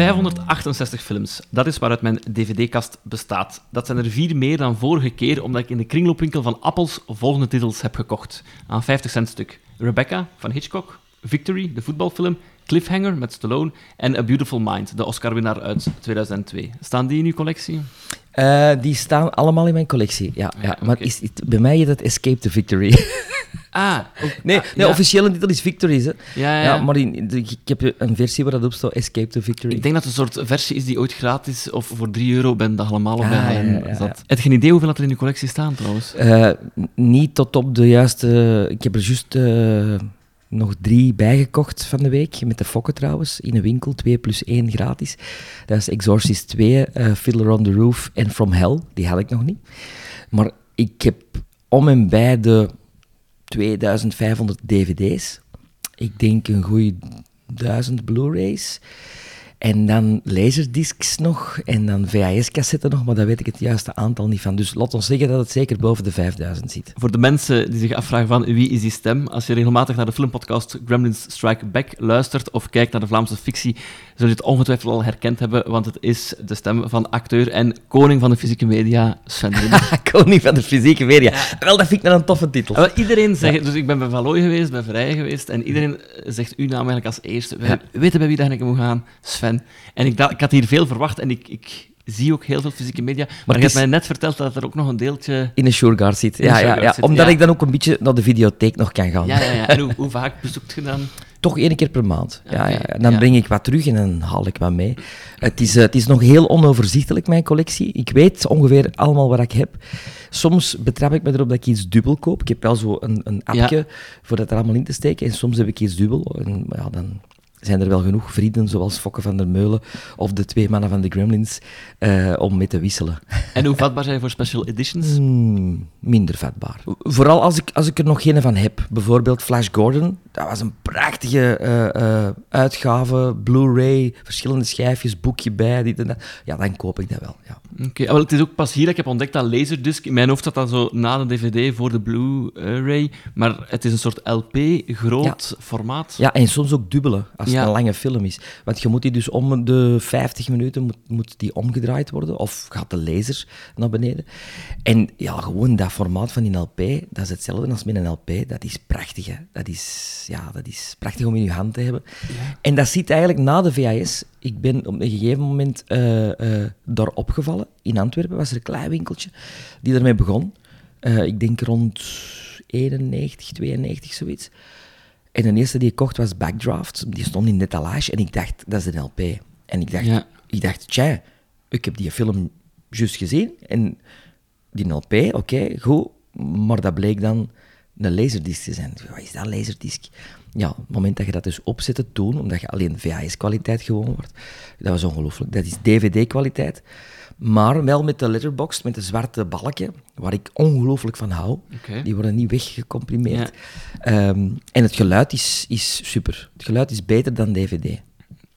568 films, dat is waaruit mijn dvd-kast bestaat. Dat zijn er vier meer dan vorige keer, omdat ik in de kringloopwinkel van Appels volgende titels heb gekocht. Aan 50 cent stuk. Rebecca van Hitchcock, Victory, de voetbalfilm, Cliffhanger met Stallone en A Beautiful Mind, de Oscar-winnaar uit 2002. Staan die in uw collectie? Uh, die staan allemaal in mijn collectie, ja. ja, ja. Maar is, bij mij is dat Escape to Victory. Ah, nee, ah, nee officiële titel is Victory. Hè. Ja, ja. ja maar in, de, ik heb een versie waar dat op staat, Escape to Victory. Ik denk dat het een soort versie is die ooit gratis of voor 3 euro ben dat allemaal op ah, bij ja, zat. Heb je geen idee hoeveel dat er in je collectie staan trouwens? Uh, niet tot op de juiste... Ik heb er juist... Uh, nog drie bijgekocht van de week, met de fokken trouwens, in een winkel, 2 plus 1 gratis. Dat is Exorcist 2, uh, Fiddler on the Roof en From Hell, die had ik nog niet. Maar ik heb om en bij de 2500 dvd's, ik denk een goede 1000 Blu-rays, en dan laserdiscs nog, en dan VHS-cassetten nog, maar daar weet ik het juiste aantal niet van. Dus laat ons zeggen dat het zeker boven de 5000 zit. Voor de mensen die zich afvragen van wie is die stem, als je regelmatig naar de filmpodcast Gremlins Strike Back luistert of kijkt naar de Vlaamse fictie, zul je het ongetwijfeld al herkend hebben, want het is de stem van acteur en koning van de fysieke media, Sven Koning van de fysieke media. Wel, dat vind ik een toffe titel. Wel, iedereen zegt, dus ik ben bij Valooi geweest, bij Vrij geweest, en iedereen zegt uw naam eigenlijk als eerste. We weten bij wie dat ik moet gaan, Sven. En ik, ik had hier veel verwacht en ik, ik zie ook heel veel fysieke media. Maar, je hebt mij net verteld dat er ook nog een deeltje... In de Sureguard zit. Ja, ja, ja, omdat ik dan ook een beetje naar de videotheek nog kan gaan. Ja, ja, ja. En hoe, hoe vaak bezoekt je dan? Toch één keer per maand. Ja, ja, Dan breng ik wat terug en dan haal ik wat mee. Het is, uh, het is nog heel onoverzichtelijk, mijn collectie. Ik weet ongeveer allemaal wat ik heb. Soms betrap ik me erop dat ik iets dubbel koop. Ik heb wel zo een, een appje voor dat er allemaal in te steken. En soms heb ik iets dubbel. En ja, dan zijn er wel genoeg vrienden, zoals Fokke van der Meulen of de twee mannen van de Gremlins, uh, om mee te wisselen. En hoe vatbaar zijn voor special editions? Hmm, minder vatbaar. Vooral als ik, als ik er nog geen van heb. Bijvoorbeeld Flash Gordon, dat was een prachtige uh, uh, uitgave, Blu-ray, verschillende schijfjes, boekje bij, dit en dat. Ja, dan koop ik dat wel, ja. Oké, okay. het is ook pas hier dat ik heb ontdekt dat Laserdisc. In mijn hoofd zat dat zo na de DVD voor de Blu-ray, maar het is een soort LP, groot formaat. Ja, en soms ook dubbele, als het een lange film is. Want je moet die dus om de 50 minuten moet, moet die omgedraaid worden, of gaat de laser naar beneden. En ja, gewoon dat formaat van die LP, dat is hetzelfde als met een LP. Dat is prachtig, hè. Dat is, ja, dat is prachtig om in je hand te hebben. En dat zit eigenlijk na de VHS. Ik ben op een gegeven moment uh, uh, daar opgevallen. In Antwerpen was er een klein winkeltje die ermee begon. Uh, ik denk rond 91, 92, zoiets. En de eerste die ik kocht was Backdraft. Die stond in de etalage en ik dacht, dat is een LP. En ik dacht, ja. ik dacht tja, ik heb die film juist gezien. En die LP, oké, goed. Maar dat bleek dan een laserdisc te zijn. Wat is dat, laserdisc? Ja, op het moment dat je dat dus opzette toen, omdat je alleen VHS-kwaliteit gewoon wordt, dat was ongelooflijk. Dat is DVD-kwaliteit. Maar wel met de letterbox, met de zwarte balken, waar ik ongelooflijk van hou. Die worden niet weggecomprimeerd. Ehm, en het geluid is, is super. Het geluid is beter dan DVD.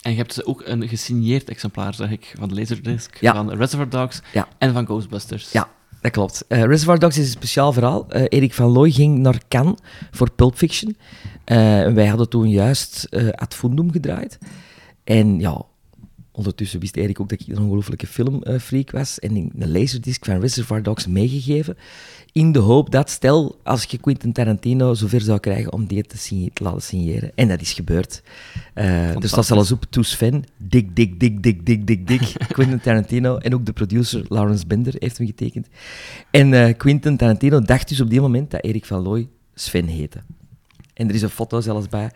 En je hebt ook een gesigneerd exemplaar, zeg ik, van de Laserdisc, van Reservoir Dogs en van Ghostbusters. Ja, dat klopt. Uh, Reservoir Dogs is een speciaal verhaal. Uh, Erik van Looy ging naar Cannes voor Pulp Fiction. Uh, wij hadden toen juist Ad Fundum gedraaid. En ja, Ondertussen wist Erik ook dat ik een ongelofelijke filmfreak was en een laserdisc van Reservoir Dogs meegegeven. In de hoop dat, stel, als je Quentin Tarantino zover zou krijgen om die te, laten signeren. En dat is gebeurd. Uh, dus dat zelfs op to Sven. Dik, dik, dik, dik, dik, dik, dik. Quentin Tarantino. En ook de producer Lawrence Bender heeft hem getekend. En uh, Quentin Tarantino dacht dus op die moment dat Erik van Looy Sven heette. En er is een foto zelfs bij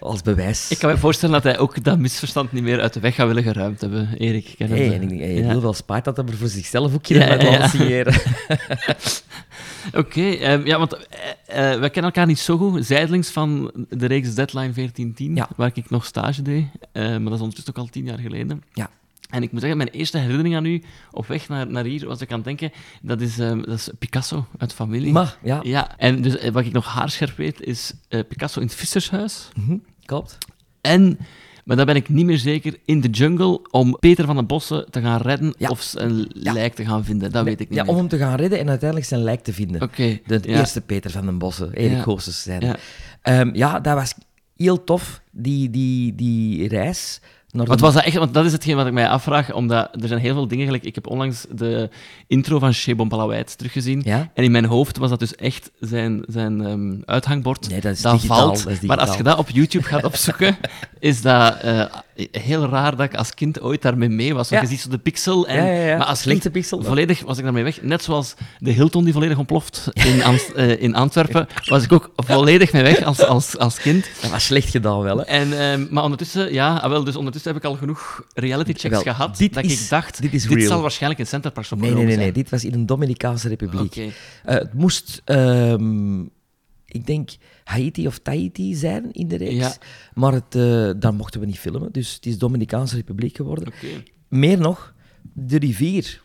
als bewijs. Ik kan me voorstellen dat hij ook dat misverstand niet meer uit de weg gaat willen geruimd hebben, Erik. Nee, hey, en ik, heel veel spaart dat hij er voor zichzelf ook ja, met ja. signeren. Oké, um, ja, want uh, uh, we kennen elkaar niet zo goed. Zijdelings van de reeks Deadline 1410, ja. waar ik nog stage deed. Uh, maar dat is ondertussen ook al tien jaar geleden. Ja. En ik moet zeggen, mijn eerste herinnering aan u op weg naar, naar hier, was ik aan het denken, dat is, um, dat is Picasso uit familie. Maar, ja. ja. En dus wat ik nog haarscherp weet, is Picasso in het Vissershuis. Mm -hmm, klopt. En, maar dan ben ik niet meer zeker, in de jungle om Peter van den Bossen te gaan redden ja. of zijn ja. lijk te gaan vinden. Dat weet ik niet Ja, meer. om hem te gaan redden en uiteindelijk zijn lijk te vinden. Oké. De eerste Peter van den Bossen, Erik ja. Goossens zijn. Ja. Um, ja, dat was heel tof, die, die, die reis Wat was dat echt? Want dat is hetgeen wat ik mij afvraag, omdat er zijn heel veel dingen gelijk. Ik heb onlangs de intro van Shebon Palawait teruggezien. Ja? En in mijn hoofd was dat dus echt zijn, zijn ehm, uithangbord. Nee, dat is digitaal, valt. dat is maar als je dat op YouTube gaat opzoeken, is dat eh, heel raar dat ik als kind ooit daarmee mee was. Want Ja. je ziet zo de pixel. En, Ja. Maar als kind pixel. volledig was ik daarmee weg. Net zoals de Hilton die volledig ontploft in, Amst- eh, in Antwerpen, was ik ook volledig mee weg als, als, als kind. Dat was slecht gedaan wel, hè. En, ehm, maar ondertussen, ja, ah, wel, dus ondertussen heb ik al genoeg reality checks Wel, gehad. dit dat is- ik dacht, dit is real. zal waarschijnlijk in Center Parks Nee, nee, nee, nee. Dit was in een Dominicaanse Republiek. Eh, het moest, ehm, ik denk, Haiti of Tahiti zijn in de reeks. Ja. Maar het, eh, daar mochten we niet filmen. Dus het is Dominicaanse Republiek geworden. Meer nog, de rivier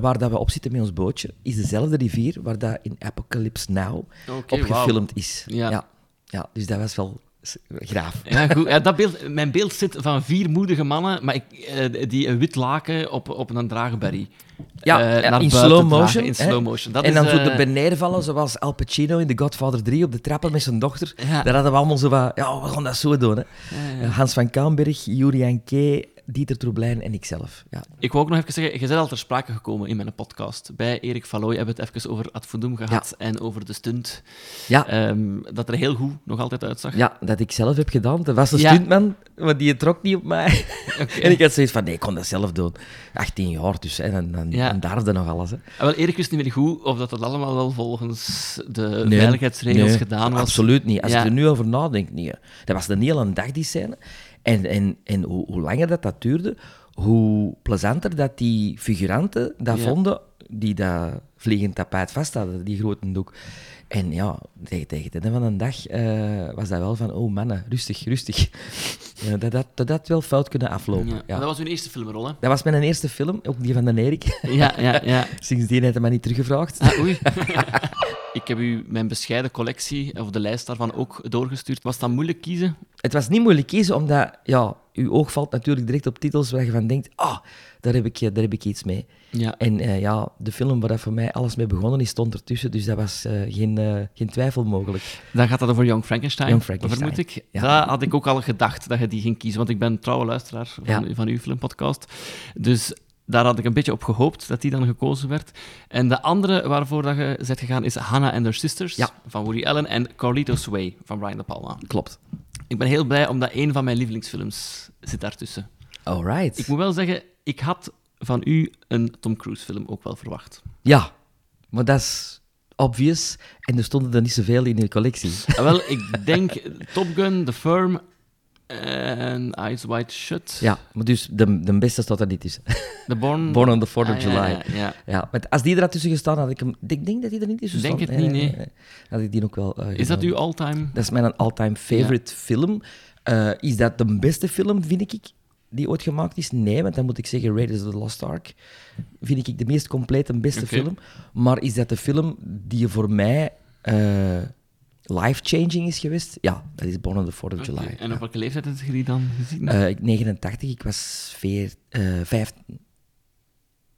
waar dat we op zitten met ons bootje, is dezelfde rivier waar dat in Apocalypse Now op gefilmd is. Ja. Ja. ja. Dus dat was wel graaf. Ja, goed. Ja, dat beeld, mijn beeld zit van vier moedige mannen, maar ik, eh, die een wit laken op, op een dragenberry. Ja, eh, naar in slow dragen, motion. In slow motion. Dat en is, dan zo eh, de beneden vallen, zoals Al Pacino in The Godfather 3 op de trappen met zijn dochter. Ja. Daar hadden we allemaal zo van, ja, we gaan dat zo doen. Hè. Hans van Kaamberg, Julian Kee, Dieter Troeblijn en ikzelf. Ja. Ik wou ook nog even zeggen, je bent al ter sprake gekomen in mijn podcast. Bij Erik Valoy hebben we het even over Ad Fundum gehad en over de stunt. Ja. Ehm, dat er heel goed nog altijd uitzag. ja, dat ik zelf heb gedaan. Dat was de Ja. stuntman, maar die trok niet op mij. En ik had zoiets van, nee, ik kon dat zelf doen. 18 jaar dus, hè, en dan Ja. en daarde nog alles. Hè. Ah, Wel, Erik wist niet meer goed of dat het allemaal wel volgens de Nee, veiligheidsregels nee, gedaan was. Absoluut niet. Als ik er nu over nadenk, niet. Dat was een hele dag, die scène. En, en, en hoe, hoe langer dat, dat duurde, hoe plezanter dat die figuranten dat Ja. vonden, die dat vliegend tapijt vast hadden, die grote doek. En ja, tegen, tegen het einde van een dag eh, was dat wel van, oh mannen, rustig, rustig. ja, dat, dat, dat had wel fout kunnen aflopen. Ja. Dat was hun eerste filmrol, hè? Dat was mijn eerste film, ook die van de Erik. Ja, ja, ja. Sindsdien heeft hij mij niet teruggevraagd. Ah, oei. ik heb u mijn bescheiden collectie, of de lijst daarvan, ook doorgestuurd. Was dat moeilijk kiezen? Het was niet moeilijk kiezen, omdat ja, uw oog valt natuurlijk direct op titels waar je van denkt, ah, daar heb ik, daar heb ik iets mee. Ja. En eh, ja, de film waar dat voor mij alles mee begonnen is, stond ertussen, dus dat was eh, geen, eh, geen twijfel mogelijk. Dan gaat dat over Young Frankenstein, Young Frankenstein, vermoed ik. ja. Daar had ik ook al gedacht dat je die ging kiezen, want ik ben trouwe luisteraar van, Ja. van uw filmpodcast. Dus daar had ik een beetje op gehoopt dat die dan gekozen werd. En de andere waarvoor dat je bent gegaan is Hannah and Her Sisters Ja. van Woody Allen en Carlito's Way van Brian De Palma. Klopt. Ik ben heel blij omdat een van mijn lievelingsfilms zit daartussen. Alright. Ik moet wel zeggen, ik had van u een Tom Cruise film ook wel verwacht. Ja, maar dat is obvious en er stonden er niet zoveel in de collectie. Ah, wel, ik denk Top Gun, The Firm en Eyes Wide Shut. Ja, maar dus de, de beste staat er niet tussen. The Born... Born on the 4th of Ah, July. Ja, ja. Ja, maar als die er had tussen gestaan, had ik hem... Ik denk dat hij er niet tussen Denk stond. het niet, nee. Had ik die ook wel eh, Is dat uw all-time? Dat is mijn all-time favorite film. Eh, is dat de beste film, vind ik, die ooit gemaakt is? Nee, want dan moet ik zeggen Raiders of the Lost Ark. Vind ik de meest complete en beste film. Maar is dat de film die voor mij eh, life-changing is geweest? Ja, dat is Born on the 4th of July. En op welke leeftijd heb je die dan gezien? Eh, ik 89, ik was veer, eh, vijf,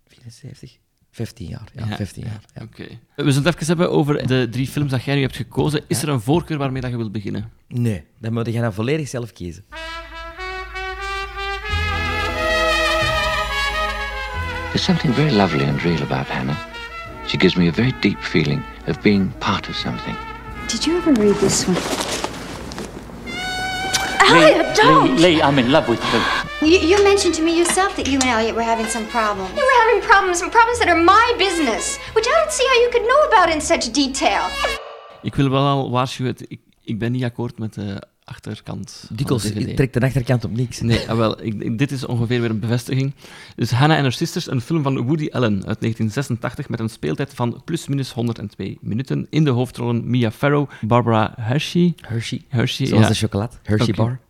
74? 15 jaar. Ja, Ja, 15 jaar. Ja. Oké. We zullen het even hebben over de drie films dat jij nu hebt gekozen. Is er een voorkeur waarmee dat je wilt beginnen? Nee, dan moet je dan volledig zelf kiezen. There's something very lovely and real about Hannah. She gives me a very deep feeling of being part of something. Did you ever read this one? Lee, Elliot, don't! Lee, Lee, I'm in love with you. You, you mentioned to me yourself that you and Elliot were having some problems. You were having problems and problems that are my business, which I don't see how you could know about in such detail. Ik wil wel al waarschuwen, ik, ik ben niet akkoord met de achterkant Dikwijls DVD. trekt de achterkant op niks. Nee, ah, wel, dit is ongeveer weer een bevestiging. Dus Hannah and Her Sisters, een film van Woody Allen uit 1986 met een speeltijd van plus-minus 102 minuten. In de hoofdrollen Mia Farrow, Barbara Hershey, Hershey. Hershey Zoals ja, de chocolade. Hershey bar.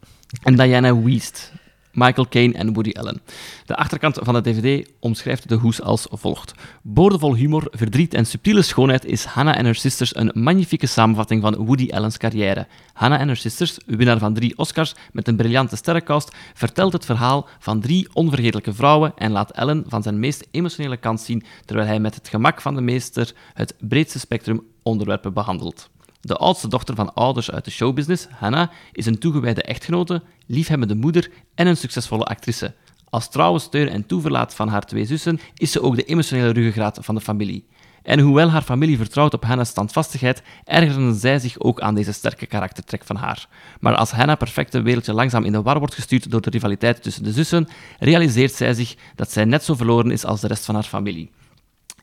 en Diana Wiest. Michael Caine en Woody Allen. De achterkant van de DVD omschrijft de hoes als volgt. Boordevol humor, verdriet en subtiele schoonheid is Hannah and Her Sisters een magnifieke samenvatting van Woody Allen's carrière. Hannah and Her Sisters, winnaar van drie Oscars met een briljante sterrencast, vertelt het verhaal van drie onvergetelijke vrouwen en laat Allen van zijn meest emotionele kant zien, terwijl hij met het gemak van de meester het breedste spectrum onderwerpen behandelt. De oudste dochter van ouders uit de showbusiness, Hannah, is een toegewijde echtgenote, liefhebbende moeder en een succesvolle actrice. Als trouwe steun en toeverlaat van haar twee zussen is ze ook de emotionele ruggengraat van de familie. En hoewel haar familie vertrouwt op Hannah's standvastigheid, ergeren zij zich ook aan deze sterke karaktertrek van haar. Maar als Hannah perfecte wereldje langzaam in de war wordt gestuurd door de rivaliteit tussen de zussen, realiseert zij zich dat zij net zo verloren is als de rest van haar familie.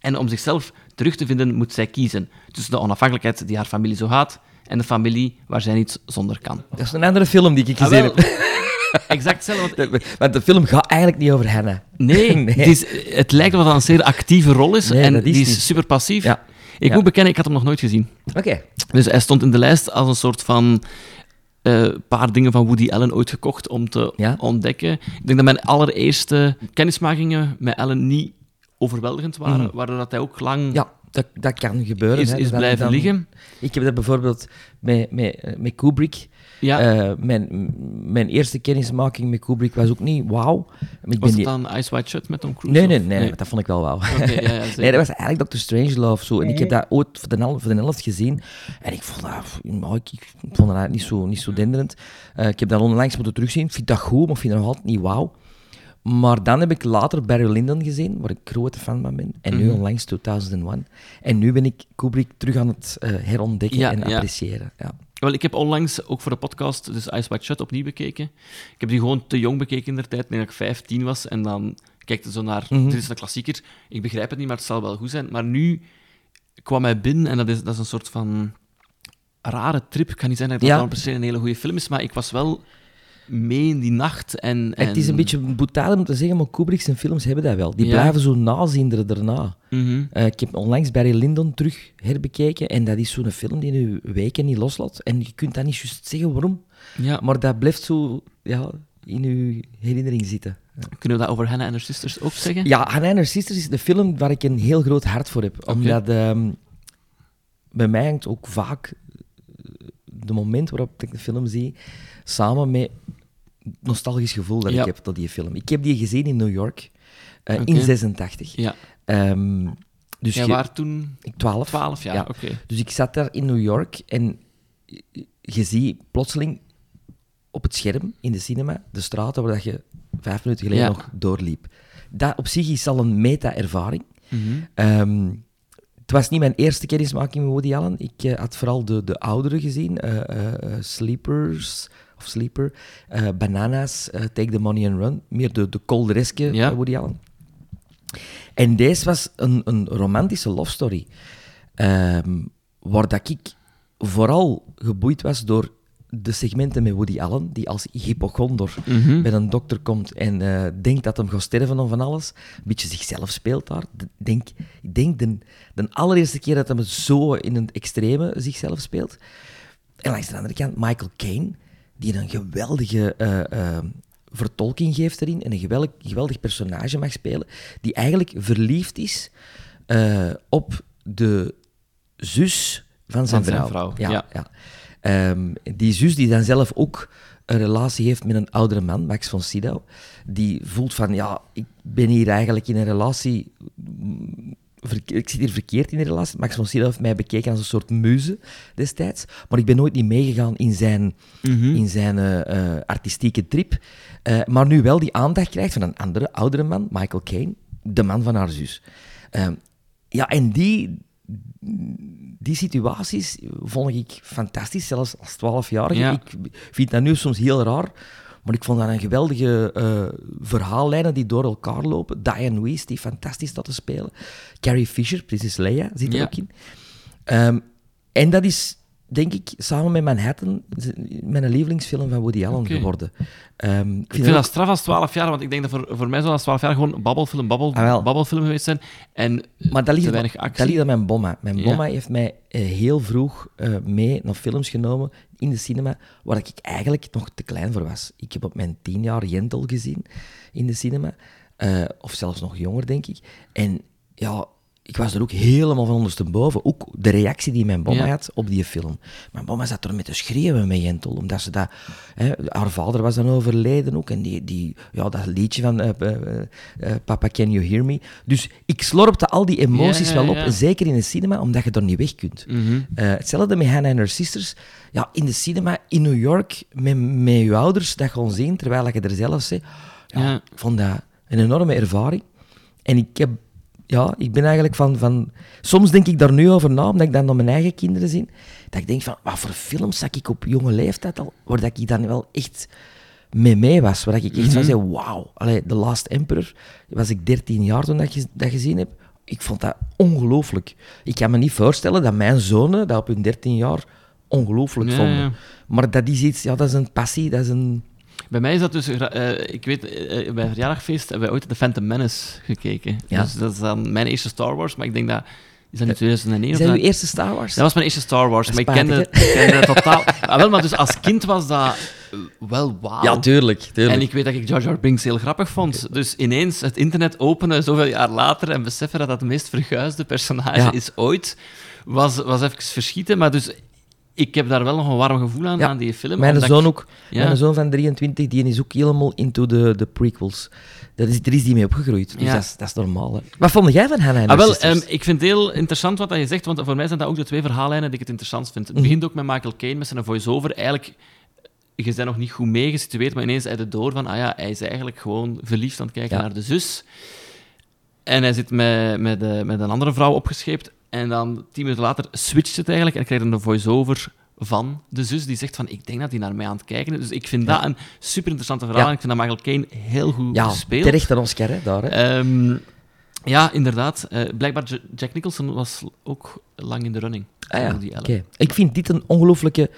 En om zichzelf terug te vinden, moet zij kiezen tussen de onafhankelijkheid die haar familie zo haat en de familie waar zij niet zonder kan. Dat is een andere film die ik Ah, gezien heb. Exact hetzelfde. want- Want de film gaat eigenlijk niet over Hannah. Nee, Nee. Het, is, het lijkt wel dat het een zeer actieve rol is Nee, en is die is super passief. Ja. Ik Ja. moet bekennen, ik had hem nog nooit gezien. Oké. Dus hij stond in de lijst als een soort van eh, paar dingen van Woody Allen ooit gekocht om te Ja. ontdekken. Ik denk dat mijn allereerste kennismakingen met Allen niet overweldigend waren, Mhm. waardoor dat hij ook lang Ja, dat, dat kan gebeuren. is, hè. is Dan- blijven dan- liggen. Ik heb dat bijvoorbeeld met, met, met Kubrick. Ja, Eh, mijn, mijn eerste kennismaking met Kubrick was ook niet wauw. Ben was het die... dan Ice White Shut met Tom Cruise? Nee, nee, nee, dat vond ik wel wauw. Ja, ja. Nee, dat was eigenlijk Dr. Strangelove zo. En ik heb dat ooit voor de, hel- voor de helft gezien. En ik vond dat, nou, ik, ik vond dat niet zo, niet zo denderend. Eh, ik heb dat onlangs moeten terugzien. Ik vind dat goed, maar ik vind dat nog altijd niet wauw. Maar dan heb ik later Barry Lyndon gezien, waar ik grote fan van ben. En nu Mhm. onlangs 2001. En nu ben ik Kubrick terug aan het eh, herontdekken Ja, en ja. appreciëren. Ja. Wel, ik heb onlangs ook voor de podcast dus Ice White Shut opnieuw bekeken. Ik heb die gewoon te jong bekeken in de tijd, toen ik 15 was. En dan kijkte zo naar... Dit is een klassieker. Ik begrijp het niet, maar het zal wel goed zijn. Maar nu kwam hij binnen en dat is, dat is een soort van rare trip. Ik kan niet zeggen dat het Ja. dan per se een hele goede film is, maar ik was wel mee in die nacht. En, en... Het is een beetje brutaal om te zeggen, maar Kubrick zijn films hebben dat wel. Die Ja. blijven zo nazinderen daarna. Mhm. Eh, ik heb onlangs Barry Lyndon terug herbekeken en dat is zo'n film die nu weken niet loslaat. En je kunt dat niet juist zeggen waarom, Ja, maar dat blijft zo ja, in je herinnering zitten. kunnen we dat over Hannah en haar sisters ook zeggen? Ja, Hannah and Her Sisters is de film waar ik een heel groot hart voor heb. Omdat ehm, bij mij hangt ook vaak de moment waarop ik de film zie, samen met nostalgisch gevoel dat Ja. ik heb tot die film. Ik heb die gezien in New York eh, in 86. Ja. Ehm, dus Jij je- waar toen ik 12. 12 jaar? Ja. Oké. Dus ik zat daar in New York en je ziet plotseling op het scherm in de cinema de straten waar dat je vijf minuten geleden Ja. nog doorliep. Dat op zich is al een meta-ervaring. Mhm. Ehm, het was niet mijn eerste kennismaking met Woody Allen. Ik eh, had vooral de, de oudere gezien. eh, Sleepers, of Sleeper, eh, Bananas, eh, Take the Money and Run. Meer de, de koldereske Ja. eh, Woody Allen. En deze was een, een romantische love story. ehm, waar dat ik vooral geboeid was door de segmenten met Woody Allen, die als hypochonder Mhm. bij een dokter komt en eh, denkt dat hem gaat sterven om van alles. Een beetje zichzelf speelt daar. De- Denk, ik denk de, de allereerste keer dat hij het zo in een extreme zichzelf speelt. En langs de andere kant Michael Caine, die een geweldige eh, eh, vertolking geeft erin en een geweldig, geweldig personage mag spelen, die eigenlijk verliefd is eh, op de zus van zijn Van zijn vrouw. vrouw, ja. ja. Ehm, die zus die dan zelf ook een relatie heeft met een oudere man, Max von Sydow, die voelt van, ja, ik ben hier eigenlijk in een relatie... Ik zit hier verkeerd in een relatie. Max von Sydow heeft mij bekeken als een soort muze destijds, maar ik ben nooit niet meegegaan in zijn, Mhm. in zijn eh, eh, artistieke trip. Eh, maar nu wel die aandacht krijgt van een andere, oudere man, Michael Caine, de man van haar zus. Ehm, ja, en die, die situaties vond ik fantastisch, zelfs als 12-jarige. Ja. Ik vind dat nu soms heel raar, maar ik vond dat een geweldige eh, verhaallijnen die door elkaar lopen. Diane Weiss, die fantastisch staat te spelen. Carrie Fisher, Prinses Leia, zit er Ja. ook in. Ehm, en dat is, denk ik, samen met Manhattan, mijn lievelingsfilm van Woody Allen geworden. Ehm, Ik vind dat straf als 12 jaar, want ik denk dat voor, voor mij zou als 12 jaar gewoon een babbelfilm, babbel, Ah, babbelfilm geweest zijn. En Maar dat ligt, dat aan mijn bomma. Mijn Ja. bomma heeft mij eh, heel vroeg eh, mee naar films genomen in de cinema, waar ik eigenlijk nog te klein voor was. Ik heb op mijn tien jaar Jentel gezien in de cinema, eh, of zelfs nog jonger, denk ik. En ja, ik was er ook helemaal van ondersteboven. Ook de reactie die mijn mama Ja. had op die film. Mijn mama zat er met te schreeuwen met Jentel, omdat ze dat... Hè, haar vader was dan overleden ook, en die, die, ja, dat liedje van eh, eh, eh, Papa, Can You Hear Me? Dus ik slorpte al die emoties Ja, ja, wel op, zeker in de cinema, omdat je er niet weg kunt. Eh, hetzelfde met Hannah en haar sisters. Ja, in de cinema in New York met, met je ouders dat gewoon zien, terwijl je er zelf zit. Ja, Ja. Ik vond dat een enorme ervaring. En ik heb... Ja, ik ben eigenlijk van, van... Soms denk ik daar nu over na, omdat ik dan naar mijn eigen kinderen zie. Dat ik denk van, wat voor films zag ik op jonge leeftijd al, waar dat ik dan wel echt mee mee was. Waar ik echt van zei, wauw. The Last Emperor, was ik 13 jaar toen dat, je, dat gezien heb. Ik vond dat ongelooflijk. Ik kan me niet voorstellen dat mijn zonen dat op hun 13 jaar ongelooflijk vonden. ja. Maar dat is iets, ja, dat is een passie, dat is een... Bij mij is dat dus... eh, ik weet, eh, bij een verjaardagfeest hebben wij ooit The Phantom Menace gekeken. Ja. Dus dat is dan mijn eerste Star Wars, maar ik denk dat... Is dat nu 2001? Is dat uw eerste Star Wars? Dat was mijn eerste Star Wars, maar ik kende, ik kende totaal... Ah, wel, maar dus als kind was dat eh, wel wauw. Ja, tuurlijk, tuurlijk. En ik weet dat ik Jar Jar Binks heel grappig vond. Dus ineens het internet openen, zoveel jaar later, en beseffen dat dat het meest verguisde personage Ja. is ooit, was, was even verschieten. Maar dus, ik heb daar wel nog een warm gevoel aan, Ja, aan die film. Mijn zoon ik- ook. Ja. Mijn zoon van 23, die is ook helemaal into de, de prequels. Dat is, er is die mee opgegroeid. Dus Ja. dat, is, dat is normaal. Hè. Wat vond jij van Hannah Ah, wel, ehm, ik vind het heel interessant wat je zegt, want voor mij zijn dat ook de twee verhaallijnen die ik het interessant vind. Het Mhm. begint ook met Michael Caine, met zijn voice-over. Eigenlijk, je bent nog niet goed meegesitueerd, maar ineens heb je door van, ah ja, hij is eigenlijk gewoon verliefd aan het kijken Ja. naar de zus. En hij zit met, met, met een andere vrouw opgescheept. En dan, tien minuten later, switcht het eigenlijk en krijgt een voice-over van de zus die zegt van, ik denk dat hij naar mij aan het kijken is. Dus ik vind dat een super interessante verhaal. Ja. Ik vind dat Michael Caine heel goed ja, gespeeld. terecht een Oscar, hè, daar. Hè. Ehm, ja, inderdaad. Eh, blijkbaar Jack Nicholson was ook lang in de running. Ah, ja. Oké. Ik vind dit een ongelooflijke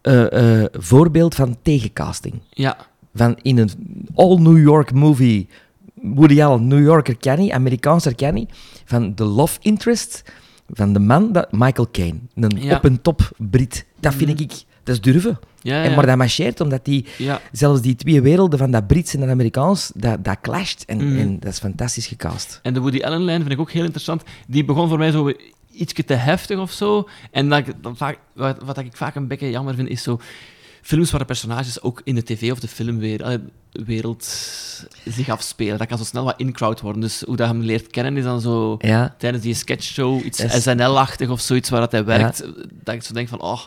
eh, eh, voorbeeld van tegencasting. Ja, Van in een all-New York movie, Woody Allen, New Yorker Kenny, Amerikaanser Kenny, van de love interest van de man, dat, Michael Caine. Een Ja. op en top Brit. Dat vind Mhm. ik, dat is durven. ja, En, ja. maar dat marcheert, omdat die, zelfs die twee werelden van dat Brits en dat Amerikaans, dat, dat clasht. En, Mhm. en dat is fantastisch gecast. En de Woody Allen-lijn vind ik ook heel interessant. Die begon voor mij zo ietsje te heftig of zo. En dat ik, vaak, wat, wat ik vaak een beetje jammer vind, is zo films waar de personages ook in de tv of de filmwereld zich afspelen. Dat kan zo snel wat in-crowd worden. Dus hoe dat je hem leert kennen is dan zo Ja. tijdens die sketchshow iets is- SNL-achtig of zoiets waar dat hij werkt. Dat ik zo denk van, oh,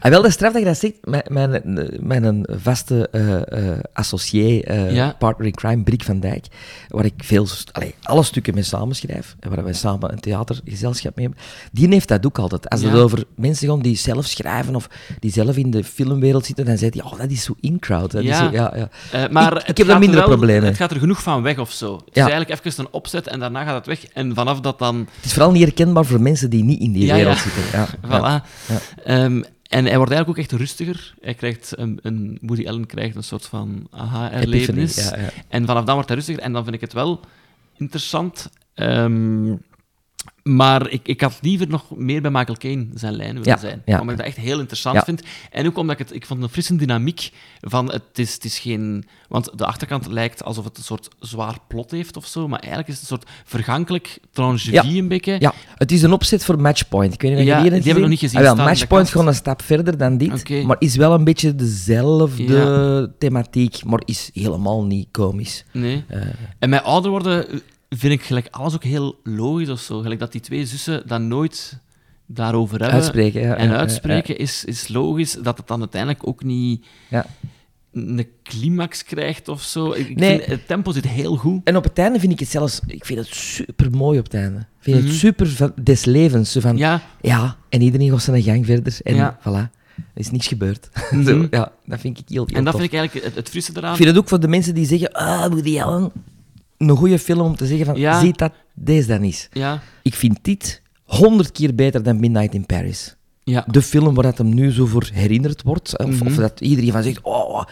En wel, dat is straf dat je dat zegt. Mijn, mijn, mijn vaste eh, associé, eh, Ja. partner in crime, Brik van Dijk, waar ik veel, allee, alle stukken mee samenschrijf, en waar wij samen een theatergezelschap mee hebben, die heeft dat ook altijd. Als het over mensen gaat die zelf schrijven of die zelf in de filmwereld zitten, dan zegt hij, oh, dat is zo in-crowd. Ja. zo- ja, ja. Maar Ik- heb daar er minder wel- problemen. Het gaat er genoeg van weg of zo. Het is eigenlijk even een opzet en daarna gaat het weg. En vanaf dat dan... Het is vooral niet herkenbaar voor mensen die niet in die Ja, wereld ja. zitten. Ja, Voilà. Ja. En hij wordt eigenlijk ook echt rustiger. Hij krijgt een, een Woody Allen krijgt een soort van aha-erlevenis. Epiphany, ja, ja. En vanaf dan wordt hij rustiger. En dan vind ik het wel interessant. Ehm, maar ik, ik had liever nog meer bij Michael Caine zijn lijn willen Ja, zijn. ja. Omdat ik dat echt heel interessant Ja. vind. En ook omdat ik het... Ik vond een frisse dynamiek van... Het is, het is geen... Want de achterkant lijkt alsof het een soort zwaar plot heeft of zo. Maar eigenlijk is het een soort vergankelijk Ja. een beetje. Ja, het is een opzet voor Matchpoint. Ik weet niet of je die hebt heb ik nog niet gezien Ah, wel, Matchpoint gaat een stap verder dan dit, maar is wel een beetje dezelfde thematiek, maar is helemaal niet komisch. Nee. Eh, En met ouder worden vind ik gelijk alles ook heel logisch of zo. Gelijk dat die twee zussen dat nooit daarover hebben. Uitspreken, ja, En ja, ja, uitspreken Is, is logisch. Dat het dan uiteindelijk ook niet ja. een climax krijgt of zo. Ik Nee. vind, het tempo zit heel goed. En op het einde vind ik het zelfs, ik vind het super mooi op het einde. Ik vind Mhm. het super van, des levens. Zo van, ja. Ja, en iedereen gaat zijn gang verder. En Ja. voilà, er is niks gebeurd. Mhm. Zo, ja, dat vind ik heel, heel en dat tof. vind ik eigenlijk het, het frisse eraan. Ik vind het ook voor de mensen die zeggen, ah, Woody Allen, een goede film om te zeggen van, Ja. ziet dat deze dan is. Ja, Ik vind dit honderd keer beter dan Midnight in Paris. ja. De film waar dat hem nu zo voor herinnerd wordt. Of, Mhm. of dat iedereen van zegt, oh,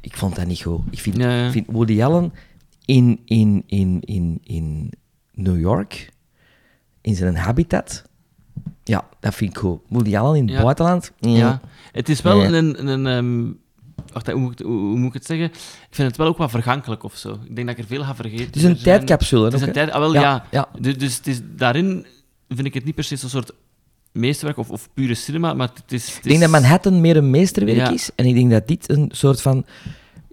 ik vond dat niet goed. Ik vind, ik vind Woody Allen in, in, in, in, in New York, in zijn habitat, ja, dat vind ik goed. Woody Allen in het Ja. buitenland, mm, ja. Het is wel een... een, ehm, Wacht, hoe, moet ik, het- hoe, hoe moet ik het zeggen? Ik vind het wel ook wat vergankelijk of zo. Ik denk dat ik er veel ga vergeten. Het is een zijn- tijdcapsule, Het is een tijd... Ah, wel, Ja, ja. ja. Dus, dus het is, daarin vind ik het niet per se zo'n soort meesterwerk of, of pure cinema, maar het is... Het Ik denk dat Manhattan meer een meesterwerk Ja. is. En ik denk dat dit een soort van...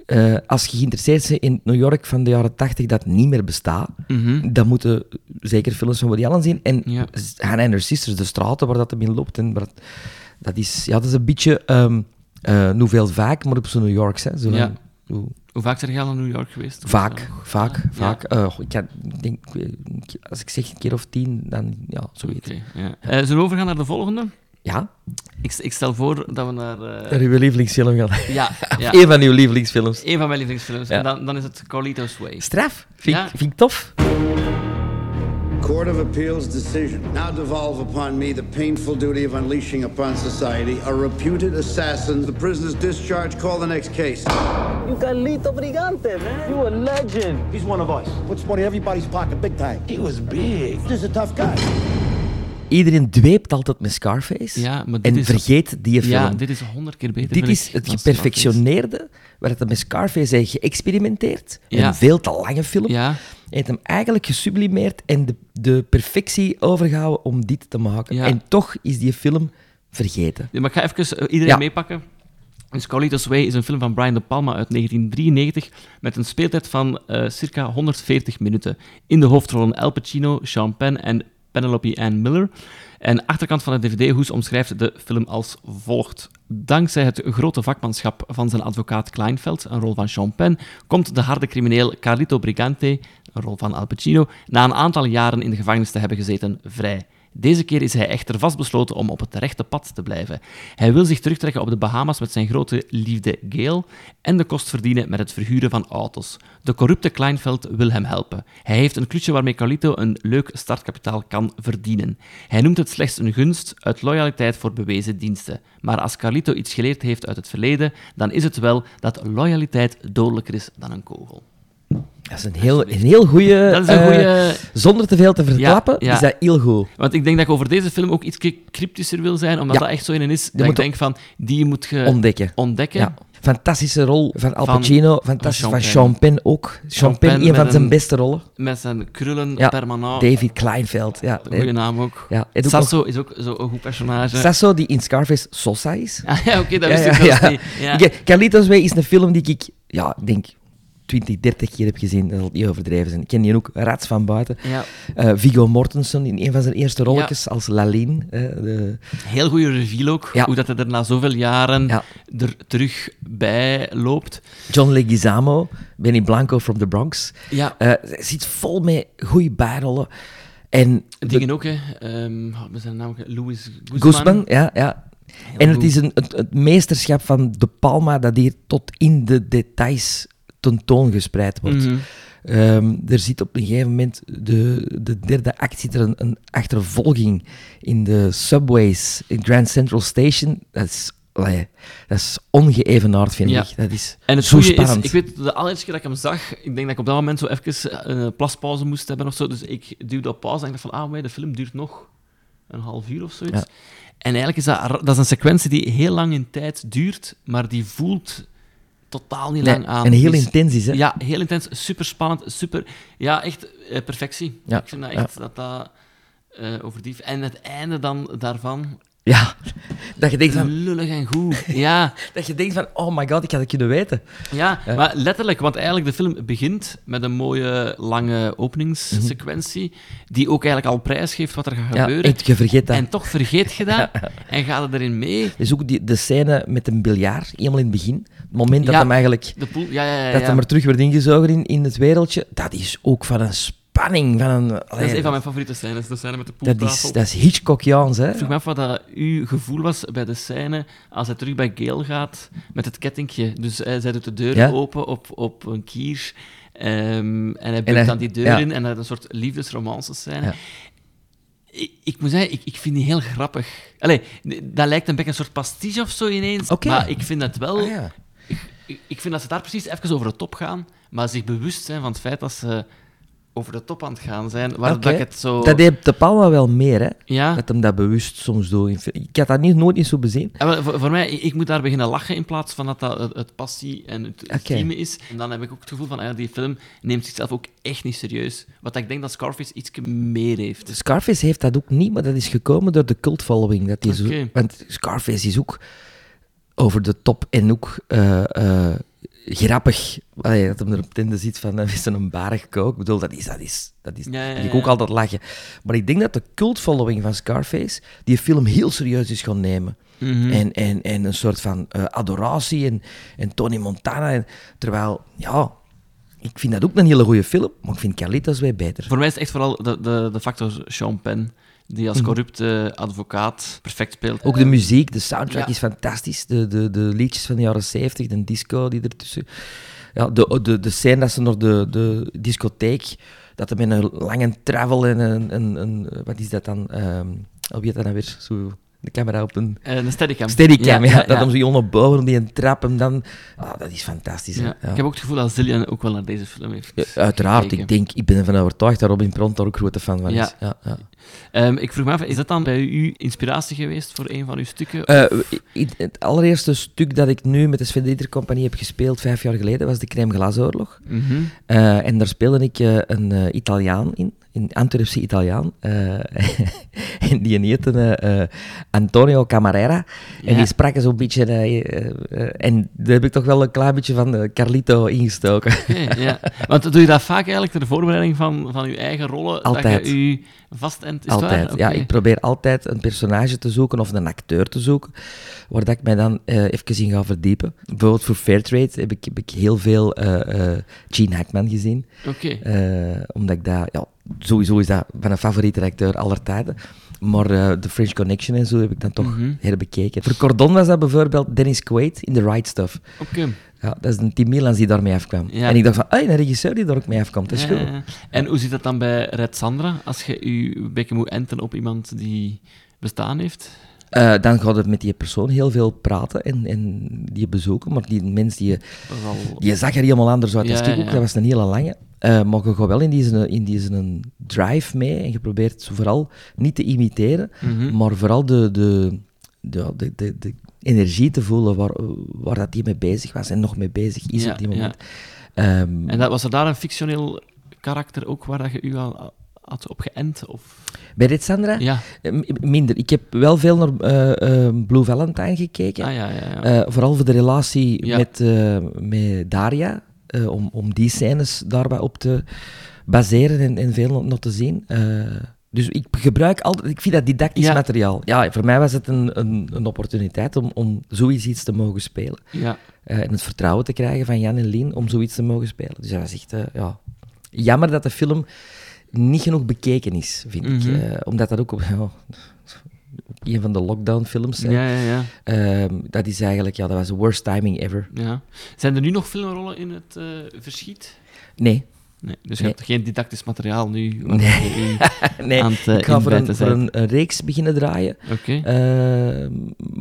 eh, als je geïnteresseerd bent in New York van de jaren 80 dat niet meer bestaat, Mhm. dan moeten zeker films van Woody Allen zien. En Ja. Hannah and Her Sisters, de straten waar dat hem in loopt. En waar, dat, is, ja, dat is een beetje... ehm eh Nouvelle Vaak, maar op zo'n New Yorks. Hè, zo Ja. hoe- Hoe vaak zijn jij al in New York geweest? Vaak, vaak, Ja. vaak. Eh, ik, kan- denk, als ik zeg een keer of tien, dan ja, zoiets. Oké, ja. Eh, zullen we overgaan naar de volgende? Ja, Ik, ik stel voor dat we naar... eh, naar uw lievelingsfilm gaan. ja, ja. Eén van uw lievelingsfilms. Een van mijn lievelingsfilms. Ja. En dan, dan is het Carlito's Way. Straf. Vind, Ja. vind ik tof. Court of Appeals decision. Now devolve upon me the painful duty of unleashing upon society a reputed assassin. The prisoner's discharge. Call the next case. You Carlito Brigante, man. You a legend. He's one of us. Puts money in everybody's pocket big time. He was big. This is a tough guy. Iedereen dweept altijd met Scarface. Ja, maar dit en is- vergeet die film. Ja, dit is honderd keer beter. Dit is het geperfectioneerde, waar het met Scarface heeft geëxperimenteerd. Ja. Een veel te lange film. Ja, heeft hem eigenlijk gesublimeerd en de, de perfectie overgehouden om dit te maken. Ja. En toch is die film vergeten. Ja, maar ik ga even eh, iedereen Ja. meepakken. Dus Carlitos Way is een film van Brian De Palma uit 1993 met een speeltijd van eh, circa 140 minuten. In de hoofdrollen Al Pacino, Sean Penn en Penelope Ann Miller. En de achterkant van de DVD-hoes omschrijft de film als volgt. Dankzij het grote vakmanschap van zijn advocaat Kleinfeld, een rol van Sean Penn, komt de harde crimineel Carlito Brigante, een rol van Al Pacino, na een aantal jaren in de gevangenis te hebben gezeten, vrij. Deze keer is hij echter vastbesloten om op het rechte pad te blijven. Hij wil zich terugtrekken op de Bahamas met zijn grote liefde Gail en de kost verdienen met het verhuren van auto's. De corrupte Kleinveld wil hem helpen. Hij heeft een klutje waarmee Carlito een leuk startkapitaal kan verdienen. Hij noemt het slechts een gunst uit loyaliteit voor bewezen diensten. Maar als Carlito iets geleerd heeft uit het verleden, dan is het wel dat loyaliteit dodelijker is dan een kogel. Dat is een heel, een heel goede... Dat is een goeie- Zonder te veel te verklappen, Ja, ja. is dat heel goed. Want ik denk dat ik over deze film ook iets cryptischer wil zijn, omdat Ja. dat echt zo in is. Dat moet ik denk van, die moet je Ontdekken. ontdekken. Fantastische rol van Al Van- Pacino, fantastisch van van Sean Penn ook. Sean Penn een van zijn beste rollen. Met zijn krullen permanent. David Kleinfeld. Ja. Goeie naam ook. Ja, en ook Sasso is ook zo'n goed personage. Sasso, die in Scarface Sosa is. Ah, ja, oké, dat wist ja, ik zelfs niet. Ja. Carlitos Way is een film die ik, ja, ik denk 20, 30 keer heb gezien. Dat zal niet overdreven zijn. Ik ken die ook rats van buiten. Ja. Eh, Viggo Mortensen in een van zijn eerste rolletjes als Lalin. eh, de, Heel goede reveal ook, Ja. hoe dat hij er na zoveel jaren Ja. er terug bij loopt. John Leguizamo, Benny Blanco from the Bronx. Ja, Eh, Hij zit vol met goede bijrollen. En de- dingen ook, hè. Ehm, oh, met zijn naam, Louis Guzman. Guzman, ja, ja. En het goed. is een, het, het meesterschap van De Palma dat hier tot in de details tentoongespreid wordt. Ehm, er zit op een gegeven moment, de, de derde act, zit er een, een achtervolging in de subways in Grand Central Station. Dat is, allee, dat is ongeëvenaard, vind Ja. ik. Dat is En het zo goede is, spannend. ik weet, de allereerste keer dat ik hem zag, ik denk dat ik op dat moment zo even een plaspauze moest hebben of zo, dus ik duwde op pauze en ik dacht van, ah, maar de film duurt nog een half uur of zoiets. Ja. En eigenlijk is dat, dat is een sequentie die heel lang in tijd duurt, maar die voelt totaal niet Nee, lang aan. en heel Dus- intens is, hè? Ja, heel intens, super spannend, super... Ja, echt eh, perfectie. Ja, Ik vind dat echt dat dat overdief. En het einde dan daarvan, Ja, dat je denkt van, lullig en goed. Ja, dat je denkt van oh my god, ik had het kunnen weten. ja, maar letterlijk, want eigenlijk de film begint met een mooie, lange openingssequentie, die ook eigenlijk al prijs geeft wat er gaat Mhm. Ja, gebeuren. je vergeet dat. En toch vergeet je dat en gaat het erin mee. Dus ook die, de scène met een biljart, helemaal in het begin. Het moment dat hem eigenlijk De poel, ja, ja, ja. dat hem er terug werd ingezogen in, in het wereldje, dat is ook van een spanning. Van een, Dat is een van mijn favoriete scènes, de scène met de dat poeltafel. is, dat is Hitchcockiaans, hè? Ik vroeg me af wat dat uw gevoel was bij de scène als hij terug bij Gail gaat met het kettingje. Dus hij zij doet de deur Ja. open op, op een kier ehm, en hij bukt dan die deur ja. in en hij heeft een soort liefdesromance scène. Ja. Ik, ik moet zeggen, ik, ik vind die heel grappig. Allee, dat lijkt een beetje een soort pastiche of zo ineens, maar ik vind het wel... Ah, ik, ik vind dat ze daar precies even over de top gaan, maar zich bewust zijn van het feit dat ze over de top aan het gaan zijn. Waar dat ik het zo... Dat heeft de Palma wel meer, hè? Ja. Dat hem dat bewust soms doet. Ik had dat niet, nooit niet zo bezien. Ja, wel, voor, voor mij, ik, moet daar beginnen lachen in plaats van dat dat het, het passie en het, het is. En dan heb ik ook het gevoel van, ah ja, die film neemt zichzelf ook echt niet serieus. Wat ik denk dat Scarface iets meer heeft. Scarface heeft dat ook niet, maar dat is gekomen door de cult following. Dat zo, Oké. want Scarface is ook over de top en ook eh, eh, grappig. Allee, dat hem er op ziet van, uh, is een barg kook. Ik bedoel, dat is, dat is, dat is, Ja, ja, dat ik ook altijd lachen. Maar ik denk dat de cult following van Scarface die film heel serieus is gaan nemen. Mhm. En, en, en een soort van eh, adoratie en, en Tony Montana. En, terwijl, ja, ik vind dat ook een hele goede film, maar ik vind Carlitos weer beter. Voor mij is het echt vooral de, de, de factor Sean Penn, die als Mhm. corrupte advocaat perfect speelt. Ook de muziek, de soundtrack Ja. is fantastisch. De, de, de liedjes van de jaren 70, de disco die ertussen. Ja, de, de, de scène dat ze naar de, de discotheek, dat er met een lange travel en een, een, een wat is dat dan? Ehm hoe heet dat dan weer? Zo, de camera op een Eh, een steadicam. steadicam, ja, Ja, dat hem zo onder boven die trap hem dan... Ah, dat is fantastisch. Ja. Ik heb ook het gevoel dat Zillian ook wel naar deze film heeft. Uiteraard, gekeken. ik denk, ik ben ervan overtuigd dat Robin Pront daar ook grote fan van is. Ja. Ja, ja. Ehm, ik vroeg me af, is dat dan bij u inspiratie geweest voor een van uw stukken? Eh, het allereerste stuk dat ik nu met de Sven Dieter Compagnie heb gespeeld, vijf jaar geleden, was de Crème Glace Oorlog. Mhm. Eh, en daar speelde ik een Italiaan in, een Antwerpse Italiaan. Eh, en die heette eh, eh, Antonio Camarera. En Ja. die sprak zo'n beetje... en daar heb ik toch wel een klein beetje van Carlito ingestoken. Oké, ja. Want doe je dat vaak eigenlijk ter voorbereiding van, van uw eigen rollen? Altijd. Dat je u vastendt? Is het Altijd. Ja, ik probeer altijd een personage te zoeken of een acteur te zoeken, waar dat ik mij dan even in ga verdiepen. Bijvoorbeeld voor Fairtrade heb ik, heb ik heel veel Gene Hackman gezien. Oké. Omdat ik dat, ja, sowieso is dat mijn favoriete acteur aller tijden. Maar eh The French Connection en zo heb ik dan toch Mhm. herbekeken. Voor Cordon was dat bijvoorbeeld Dennis Quaid in The Right Stuff. Oké. Ja, dat is een Tim Milans die daarmee afkwam. Ja. En ik dacht van, een regisseur die daar ook mee afkomt, dat is Ja, ja. En hoe zit dat dan bij Red Sandra, als je je een beetje moet enten op iemand die bestaan heeft? Eh, dan gaat het met die persoon heel veel praten en, en die bezoeken. Maar die mens die, al- die zag er helemaal anders uit. Ja, dat stuk ja, ook, ja. dat was een hele lange. Eh, maar je gaat wel in die, in die drive mee en je probeert vooral niet te imiteren, Mhm. maar vooral de, de, de, de, de, de energie te voelen waar, waar dat die mee bezig was en nog mee bezig is Ja, op die moment. Ehm, En dat, was er daar een fictioneel karakter ook waar dat je u al had op geënt? Of? Bij dit Sandra? Ja. Eh, minder. Ik heb wel veel naar eh, eh, Blue Valentine gekeken. Ah, ja, ja, ja. Vooral voor de relatie met, met Daria, om, om die scènes daarbij op te baseren en, en veel nog- te zien. Dus ik gebruik altijd, ik vind dat didactisch Ja. materiaal. Ja, voor mij was het een, een, een opportuniteit om, om zoiets iets te mogen spelen. ja. En het vertrouwen te krijgen van Jan en Lien om zoiets te mogen spelen. Dus dat was echt, ja... Jammer dat de film niet genoeg bekeken is, vind ik. Mhm. Eh, omdat dat ook op, ja, een van de lockdown-films... Ja, ja, ja. Ehm, dat is eigenlijk, ja, dat was de worst timing ever. ja. Zijn er nu nog filmrollen in het eh, verschiet? Nee. Nee, dus je Nee. hebt geen didactisch materiaal nu Nee. nee. aan het ik ga voor, een, inbijten voor bent. een, een reeks beginnen draaien. Oké. Ehm,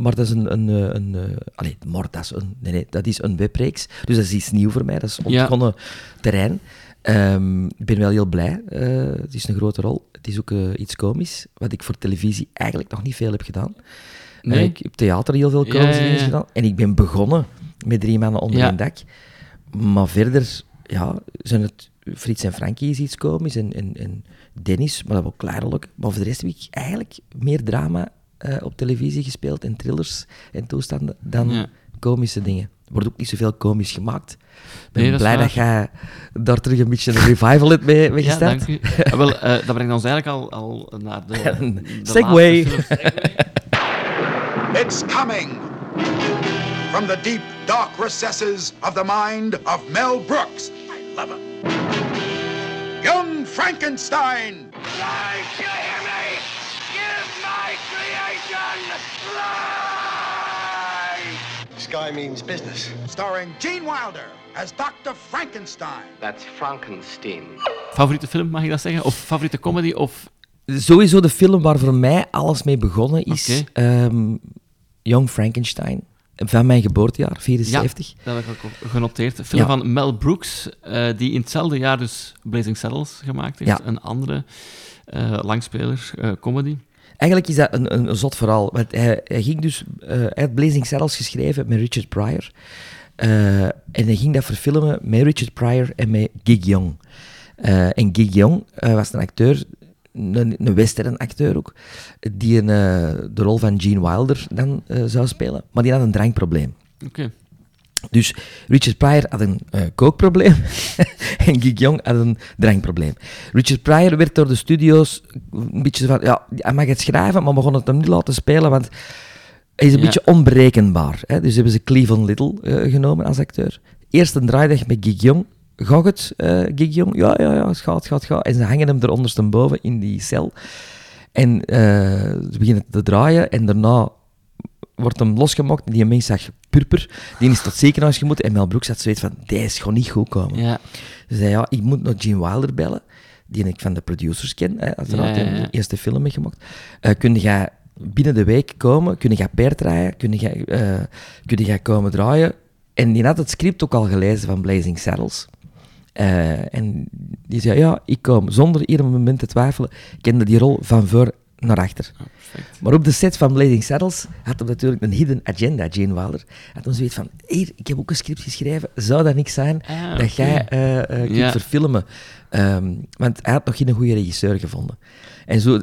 maar dat is een... een, eh, een, allee, maar dat is een... Nee, nee, dat is een webreeks. Dus dat is iets nieuw voor mij. Dat is ontgonnen terrein. Ehm, ik ben wel heel blij. Eh, het is een grote rol. Het is ook eh, iets komisch, wat ik voor televisie eigenlijk nog niet veel heb gedaan. Nee? Eh, ik heb theater heel veel ja, dingen ja. gedaan. En ik ben begonnen met drie mannen onder een dak. Maar verder ja, zijn het Frits en Frankie is iets komisch en, en, en Dennis, maar dat wel klaarlijk. Maar voor de rest heb ik eigenlijk meer drama op televisie gespeeld en thrillers en toestanden dan komische dingen. Er wordt ook niet zoveel komisch gemaakt. Ik ben Nee, blij dat jij daar terug een beetje een revival hebt mee, mee Ja, gestart. dank u. Ah, wel, eh, dat brengt ons eigenlijk al, al naar de, de Segway. It's coming from the deep, dark recesses of the mind of Mel Brooks. I love him. Young Frankenstein. Life, you hear me? Give my creation life! Sky means business. Starring Gene Wilder as Dr. Frankenstein. That's Frankenstein. Favoriete film, mag ik dat zeggen? Of favoriete comedy? Of... Sowieso de film waar voor mij alles mee begonnen is Oké. ehm, Young Frankenstein. van mijn geboortejaar, 74. Ja, dat heb ik ook genoteerd. Een film Ja. van Mel Brooks, eh, die in hetzelfde jaar dus Blazing Saddles gemaakt heeft. Ja. Een andere eh, langspeler, eh, comedy. Eigenlijk is dat een, een, zot verhaal. Want hij, hij ging dus... hij had Blazing Saddles geschreven met Richard Pryor. Eh, en hij ging dat verfilmen met Richard Pryor en met Gig Young. Eh, en Gig Young was een acteur, een, een western acteur ook, die een, de rol van Gene Wilder dan zou spelen. Maar die had een drankprobleem. Oké. Dus Richard Pryor had een eh, kookprobleem en Gig Young had een drankprobleem. Richard Pryor werd door de studio's een beetje van, ja, hij mag het schrijven, maar we gaan het hem niet laten spelen, want hij is een Ja. beetje onberekenbaar. Hè? Dus hebben ze Cleveland Little eh, genomen als acteur. Eerst een draaidag met Gig Young. Gaat het, eh Gig Young? Ja, ja, ja, het gaat, het gaat, gaat. En ze hangen hem er ondersteboven in die cel. En ze beginnen te draaien en daarna wordt hem losgemaakt en die mens zag purper. Die is tot ziekenhuis gemoeten en Mel Brooks had zoiets van, deze gaat niet goed komen. Ja. Ze zei, ja, ik moet nog Gene Wilder bellen, die ik van de producers ken, hè, uiteraard, Ja, ja, de eerste film heeft gemaakt. Eh kun jij binnen de week komen, kun jij paard draaien, kun jij, eh, kun komen draaien? En die had het script ook al gelezen van Blazing Saddles. Eh, en die zei, ja, ik kom. Zonder hier een moment te twijfelen, kende die rol van voor naar achter. Maar op de set van Blazing Saddles had hij natuurlijk een hidden agenda, Gene Wilder. Had hem zoiets van, hier, ik heb ook een script geschreven, zou dat niks zijn Ah, dat jij eh, eh, kunt verfilmen? Ehm, want hij had nog geen goede regisseur gevonden. En zo,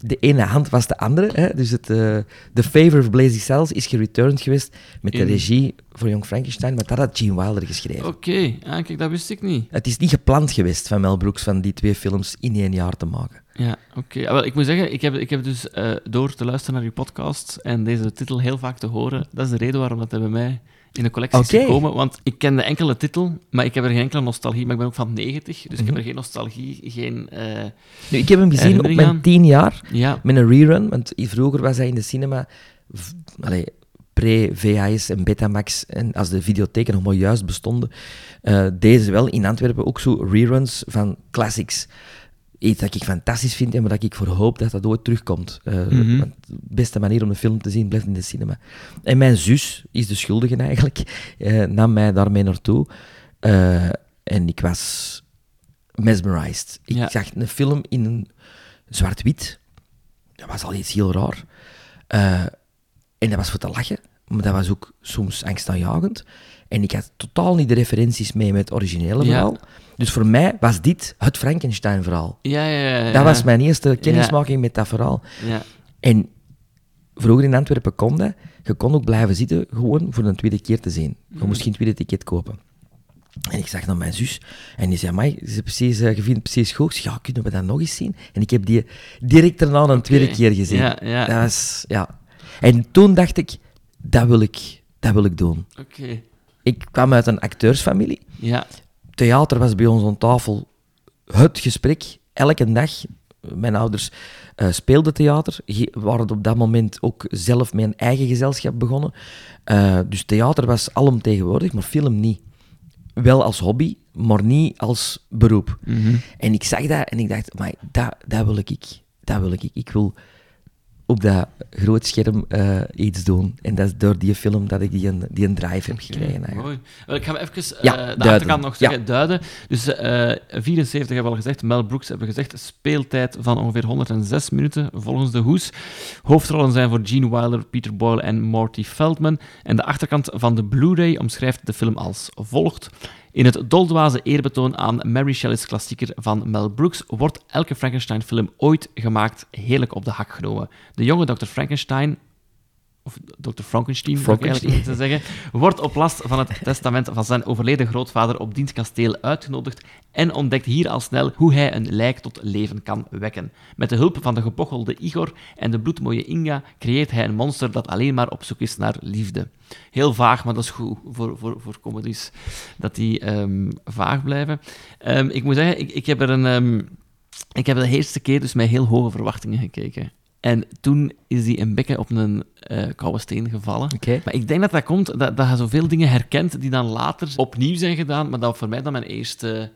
de ene hand was de andere. Hè? Dus het, eh The Favor of Blazing Saddles is gereturned geweest met de regie voor Young Frankenstein, maar dat had Gene Wilder geschreven. Oké, ah, kijk, dat wist ik niet. Het is niet gepland geweest van Mel Brooks van die twee films in één jaar te maken. Ja, oké. Ah, wel, ik moet zeggen, ik heb, ik heb dus eh, door te luisteren naar uw podcast en deze titel heel vaak te horen, dat is de reden waarom dat bij mij in de collectie is gekomen. Want ik ken de enkele titel, maar ik heb er geen enkele nostalgie. Maar ik ben ook van 90, dus ik heb er geen nostalgie, geen... eh, Nu, ik heb hem gezien op mijn aan. tien jaar Ja. met een rerun. Want vroeger was hij in de cinema, allee, pre-VHS en Betamax, en als de videotheken nog maar juist bestonden, eh deze wel in Antwerpen ook zo reruns van classics. Iets dat ik fantastisch vind en waar ik voor hoop dat dat ooit terugkomt. Eh, Mhm. want de beste manier om een film te zien blijft in de cinema. En mijn zus is de schuldige eigenlijk, eh, nam mij daarmee naartoe. Eh, en ik was mesmerized. Ik Ja. zag een film in een zwart-wit. Dat was al iets heel raar. En dat was voor te lachen, maar dat was ook soms angstaanjagend. En ik had totaal niet de referenties mee met het originele Ja. verhaal. Dus voor mij was dit het Frankenstein-verhaal. Ja, ja, ja, ja. Dat was mijn eerste kennismaking met dat verhaal. Ja. En vroeger in Antwerpen kon dat. Je kon ook blijven zitten, gewoon voor een tweede keer te zien. Je moest geen tweede ticket kopen. En ik zag naar mijn zus en die zei, "Amai, ze precies, eh, je vindt het precies goed. Zei, ja, kunnen we dat nog eens zien? En ik heb die direct daarna een tweede keer gezien. Ja, ja. Dat was, ja. En toen dacht ik, dat wil ik, dat wil ik doen. Oké. Ik kwam uit een acteursfamilie. Ja. Theater was bij ons aan tafel het gesprek. Elke dag. Mijn ouders eh, speelden theater. Waren op dat moment ook zelf met een eigen gezelschap begonnen. Eh, dus theater was alomtegenwoordig, maar film niet. Wel als hobby, maar niet als beroep. Mhm. En ik zag dat en ik dacht, maar dat, dat wil ik. Dat wil ik. Ik wil op dat groot scherm eh, iets doen. En dat is door die film dat ik die een, die een drive heb gekregen. Mooi. Ik ga even eh, Ja, de achterkant nog zeggen, Ja. duiden. Dus eh 74 hebben we al gezegd, Mel Brooks hebben we gezegd, speeltijd van ongeveer 106 minuten volgens de hoes. Hoofdrollen zijn voor Gene Wilder, Peter Boyle en Morty Feldman. En de achterkant van de Blu-ray omschrijft de film als volgt. In het doldwaze eerbetoon aan Mary Shelley's klassieker van Mel Brooks wordt elke Frankenstein-film ooit gemaakt heerlijk op de hak genomen. De jonge Dr. Frankenstein of Dr. Frankenstein, Frankenstein. te zeggen, wordt op last van het testament van zijn overleden grootvader op diens kasteel uitgenodigd en ontdekt hier al snel hoe hij een lijk tot leven kan wekken. Met de hulp van de gebochelde Igor en de bloedmooie Inga creëert hij een monster dat alleen maar op zoek is naar liefde. Heel vaag, maar dat is goed voor, voor, voor comedies, dat die ehm, vaag blijven. Ehm, ik moet zeggen, ik, ik heb er een... ehm, ik heb de eerste keer dus met heel hoge verwachtingen gekeken. En toen is die een bekken op een eh, koude steen gevallen. Maar ik denk dat dat komt dat, dat je zoveel dingen herkent die dan later opnieuw zijn gedaan, maar dat voor mij dan mijn eerste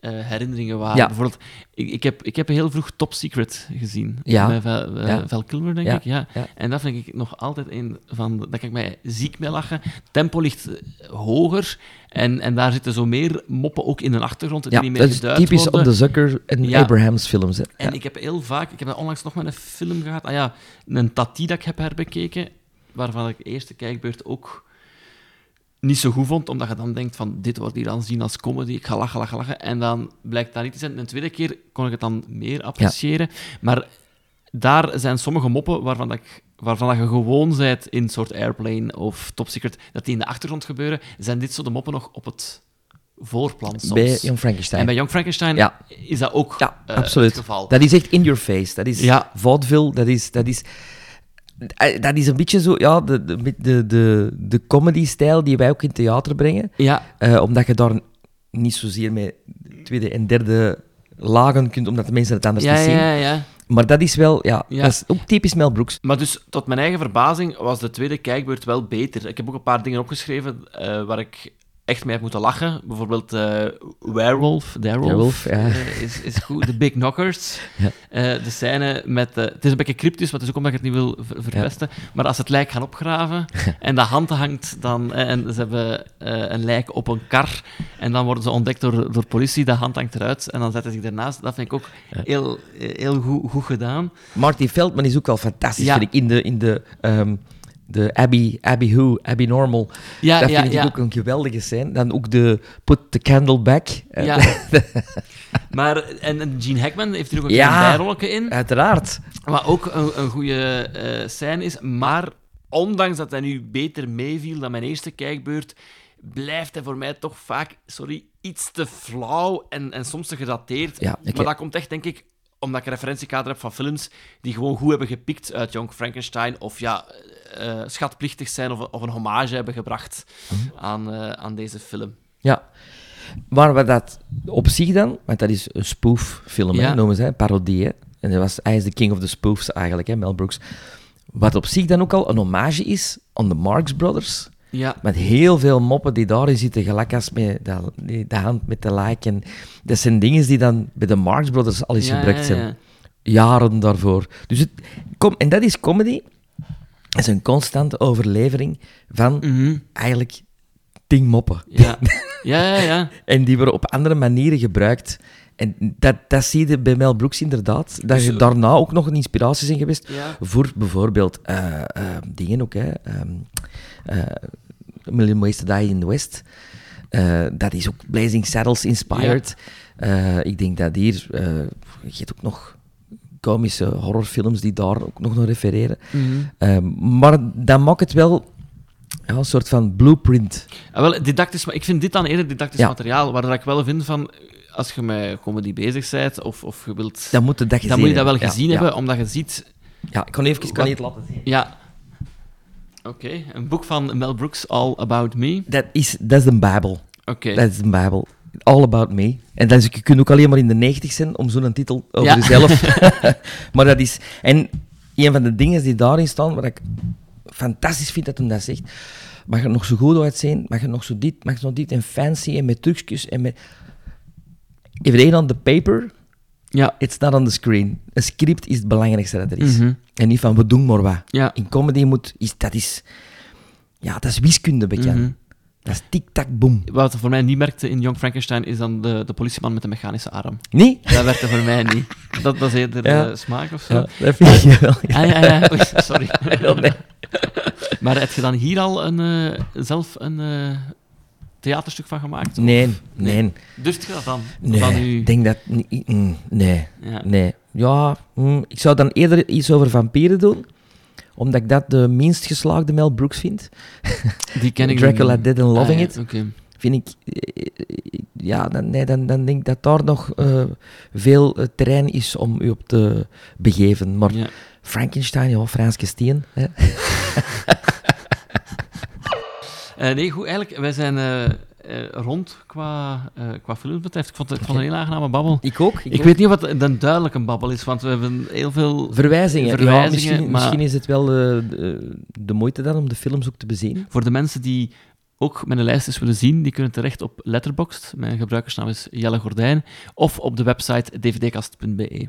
eh, herinneringen waren. Ja. Bijvoorbeeld, ik, ik, heb, ik heb heel vroeg Top Secret gezien. Ja. Met Val, eh, Ja. Val Kilmer, denk ik. Ja. En dat vind ik nog altijd een van... Daar kan ik mij ziek mee lachen. Tempo ligt eh, hoger. En, en daar zitten zo meer moppen ook in de achtergrond. Die Ja, meer dat is typisch worden. op de Zucker en. Abrahams films. Hè. En ik heb heel vaak, ik heb dat onlangs nog met een film gehad, ah ja, een Tati dat ik heb herbekeken, waarvan ik de eerste kijkbeurt ook niet zo goed vond, omdat je dan denkt van, dit wordt hier dan zien als comedy, ik ga lachen, lachen, lachen, en dan blijkt dat niet te zijn. En de tweede keer kon ik het dan meer appreciëren, maar daar zijn sommige moppen waarvan, dat ik, waarvan dat je gewoon bent in een soort Airplane of Top Secret, dat die in de achtergrond gebeuren, zijn dit de moppen nog op het voorplan soms. Bij Young Frankenstein. En bij Young Frankenstein Ja. is dat ook Ja, eh, absoluut. het geval. Dat is echt in your face. Dat is vaudeville. Dat is, dat is, dat is een beetje zo, ja, de, de, de, de, de comedy-stijl die wij ook in theater brengen. Ja, Eh, omdat je daar niet zozeer met tweede en derde lagen kunt, omdat de mensen het anders ja, niet zien. ja, ja. Maar dat is wel, ja, Ja. dat is ook typisch Mel Brooks. Maar dus, tot mijn eigen verbazing, was de tweede kijkbeurt wel beter. Ik heb ook een paar dingen opgeschreven eh, waar ik echt mee heb moeten lachen. Bijvoorbeeld eh, Werewolf, Werewolf, Werewolf, ja. eh, is, is goed. The Big Knockers. Ja. Eh, de scène met... het is een beetje cryptisch, maar het is ook omdat ik het niet wil ver- verpesten. Maar als ze het lijk gaan opgraven en de hand hangt dan... en ze hebben een lijk op een kar en dan worden ze ontdekt door, door politie. De hand hangt eruit en dan zetten ze zich ernaast. Dat vind ik ook heel, heel goed, goed gedaan. Marty Feldman is ook wel fantastisch, vind ik, in de, in de, ehm, de Abby, Abby Who, Abby Normal. Ja, dat ja, vind ik ja. ook een geweldige scène. Dan ook de Put the Candle Back. Eh, Ja. maar, en, en Gene Hackman heeft hier ook een Ja. bijrolletje in. Uiteraard. Wat ook een, een goede eh scène is. Maar ondanks dat hij nu beter meeviel dan mijn eerste kijkbeurt, blijft hij voor mij toch vaak, sorry, iets te flauw en, en soms te gedateerd. Ja, maar dat komt echt, denk ik, omdat ik een referentiekader heb van films die gewoon goed hebben gepikt uit Young Frankenstein. Of ja, eh, schatplichtig zijn of, of een hommage hebben gebracht Mhm. aan, eh, aan deze film. Ja. Maar wat dat op zich dan, want dat is een spoof-film, Ja. noemen ze, parodie. hè. En dat was, hij is de king of the spoofs eigenlijk, hè, Mel Brooks. Wat op zich dan ook al een hommage is aan de Marx Brothers. Ja, Met heel veel moppen die daarin zitten, gelijk als met de, de hand met de like. En dat zijn dingen die dan bij de Marx Brothers al eens Ja, gebruikt zijn. ja. Jaren daarvoor. Dus het, kom, en dat is comedy. Dat is een constante overlevering van Mhm. eigenlijk tien moppen. Ja. ja, ja, ja. En die worden op andere manieren gebruikt. En dat, dat zie je bij Mel Brooks inderdaad. Dat je Dus- daarna ook nog een inspiratie zijn geweest Ja. voor bijvoorbeeld eh, eh, dingen ook. Hè. ehm eh, Million Ways to Die in the West. Eh, dat is ook Blazing Saddles inspired. Eh, ik denk dat hier... eh je hebt ook nog komische horrorfilms die daar ook nog naar refereren. Mhm. Ehm, maar dat maakt het wel ja, een soort van blueprint. Ah, wel, didactisch, maar ik vind dit dan eerder didactisch Ja. materiaal, waar dat ik wel vind van, als je met comedy bezig bent, of, of je wilt... Dan moet je dat dan moet je dat wel gezien hebben, omdat je ziet... Ja, ik kan even kan Wat- niet laten zien. Ja. Oké, een boek van Mel Brooks, All About Me. Dat is, dat is de Bijbel. Oké. Dat is de Bijbel. All About Me. En dan is, je kunt ook alleen maar in de 90 zijn om zo'n titel over Ja. jezelf. maar dat is... En een van de dingen die daarin staan, wat ik fantastisch vind dat hij dat zegt, mag er nog zo goed uitzien, mag er nog zo dit, mag er nog dit, en fancy, en met trucjes, en met... If it ain't on the paper, Ja. it's not on the screen. Een script is het belangrijkste dat er is. Mhm. En niet van, we doen maar wat. Ja. In comedy moet... Is, dat is... Ja, dat is wiskunde, bekend. Dat is tik-tak-boom. Wat voor mij niet merkte in Young Frankenstein, is dan de, de politieman met de mechanische arm. Nee? Dat werkte voor mij niet. Dat, is eerder Ja. eh, smaak of zo. Ja, dat vind ik wel. Ah, ja, ja. Oei, sorry. Nee. Maar heb je dan hier al een, eh, zelf een eh, theaterstuk van gemaakt? Of- Nee, nee. Durft je dat dan? Nee, u... ik denk dat... mm, Nee, Ja. nee. Ja, mm, ik zou dan eerder iets over vampieren doen, omdat ik dat de minst geslaagde Mel Brooks vind. Die ken ik Dracula niet. Dead and Loving Ah, ja, It. Vind ik... eh, Ja, dan, nee, dan, dan denk ik dat daar nog eh, veel eh, terrein is om u op te begeven. Maar Ja. Frankenstein, ja, Frans. Eh, nee, goed, eigenlijk, wij zijn eh, rond qua, eh, qua films betreft. Ik vond het, ik vond het een heel aangename babbel. Ik ook. Ik weet niet wat een duidelijke babbel is, want we hebben heel veel Verwijzingen. verwijzingen, ja, misschien, maar misschien is het wel eh, de, de moeite dan om de films ook te bezien. voor de mensen die ook mijn lijst eens willen zien, die kunnen terecht op Letterboxd. Mijn gebruikersnaam is Jelle Gordijn. Of op de website dvdkast.be.